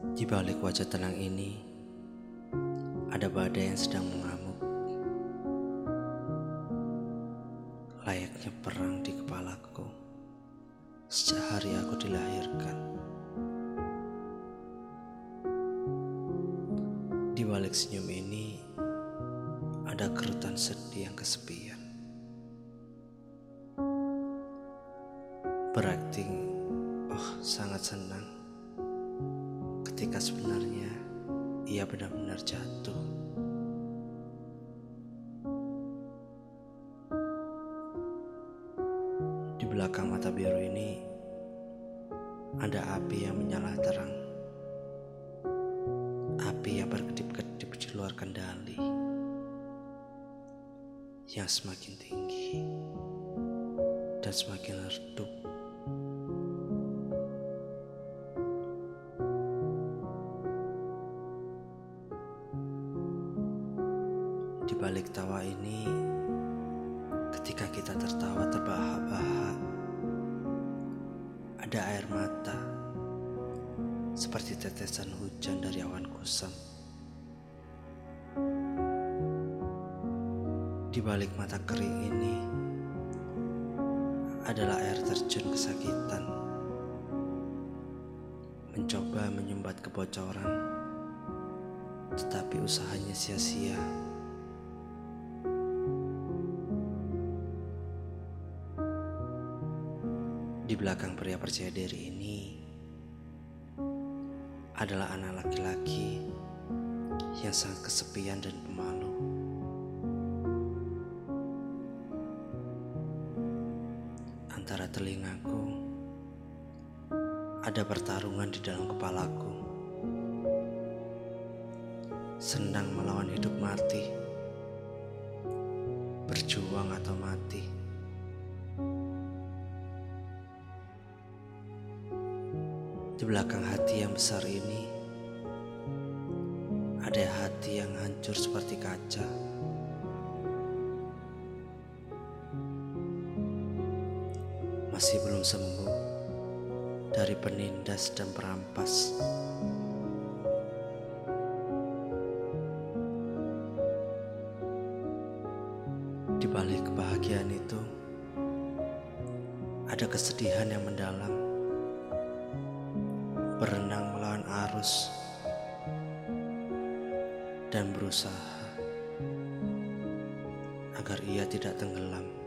Di balik wajah tenang ini, ada badai yang sedang mengamuk. Layaknya perang di kepalaku sejak hari aku dilahirkan. Di balik senyum ini, ada kerutan sedih yang kesepian. Berakting, oh sangat senang ketika sebenarnya ia benar-benar jatuh. Di belakang mata biru ini ada api yang menyala terang. Api yang berkedip-kedip di luar kendali. Yang semakin tinggi dan semakin redup. Di balik tawa ini, ketika kita tertawa terbahak-bahak, ada air mata seperti tetesan hujan dari awan kusam. Di balik mata kering ini adalah air terjun kesakitan, mencoba menyumbat kebocoran, tetapi usahanya sia-sia. Di belakang pria percaya diri ini adalah anak laki-laki yang sangat kesepian dan pemalu. Antara telingaku ada pertarungan di dalam kepalaku. Senang melawan hidup mati, berjuang atau mati. Di belakang hati yang besar ini, ada hati yang hancur seperti kaca. Masih belum sembuh dari penindas dan perampas. Di balik kebahagiaan itu, ada kesedihan yang mendalam berenang melawan arus dan berusaha agar ia tidak tenggelam.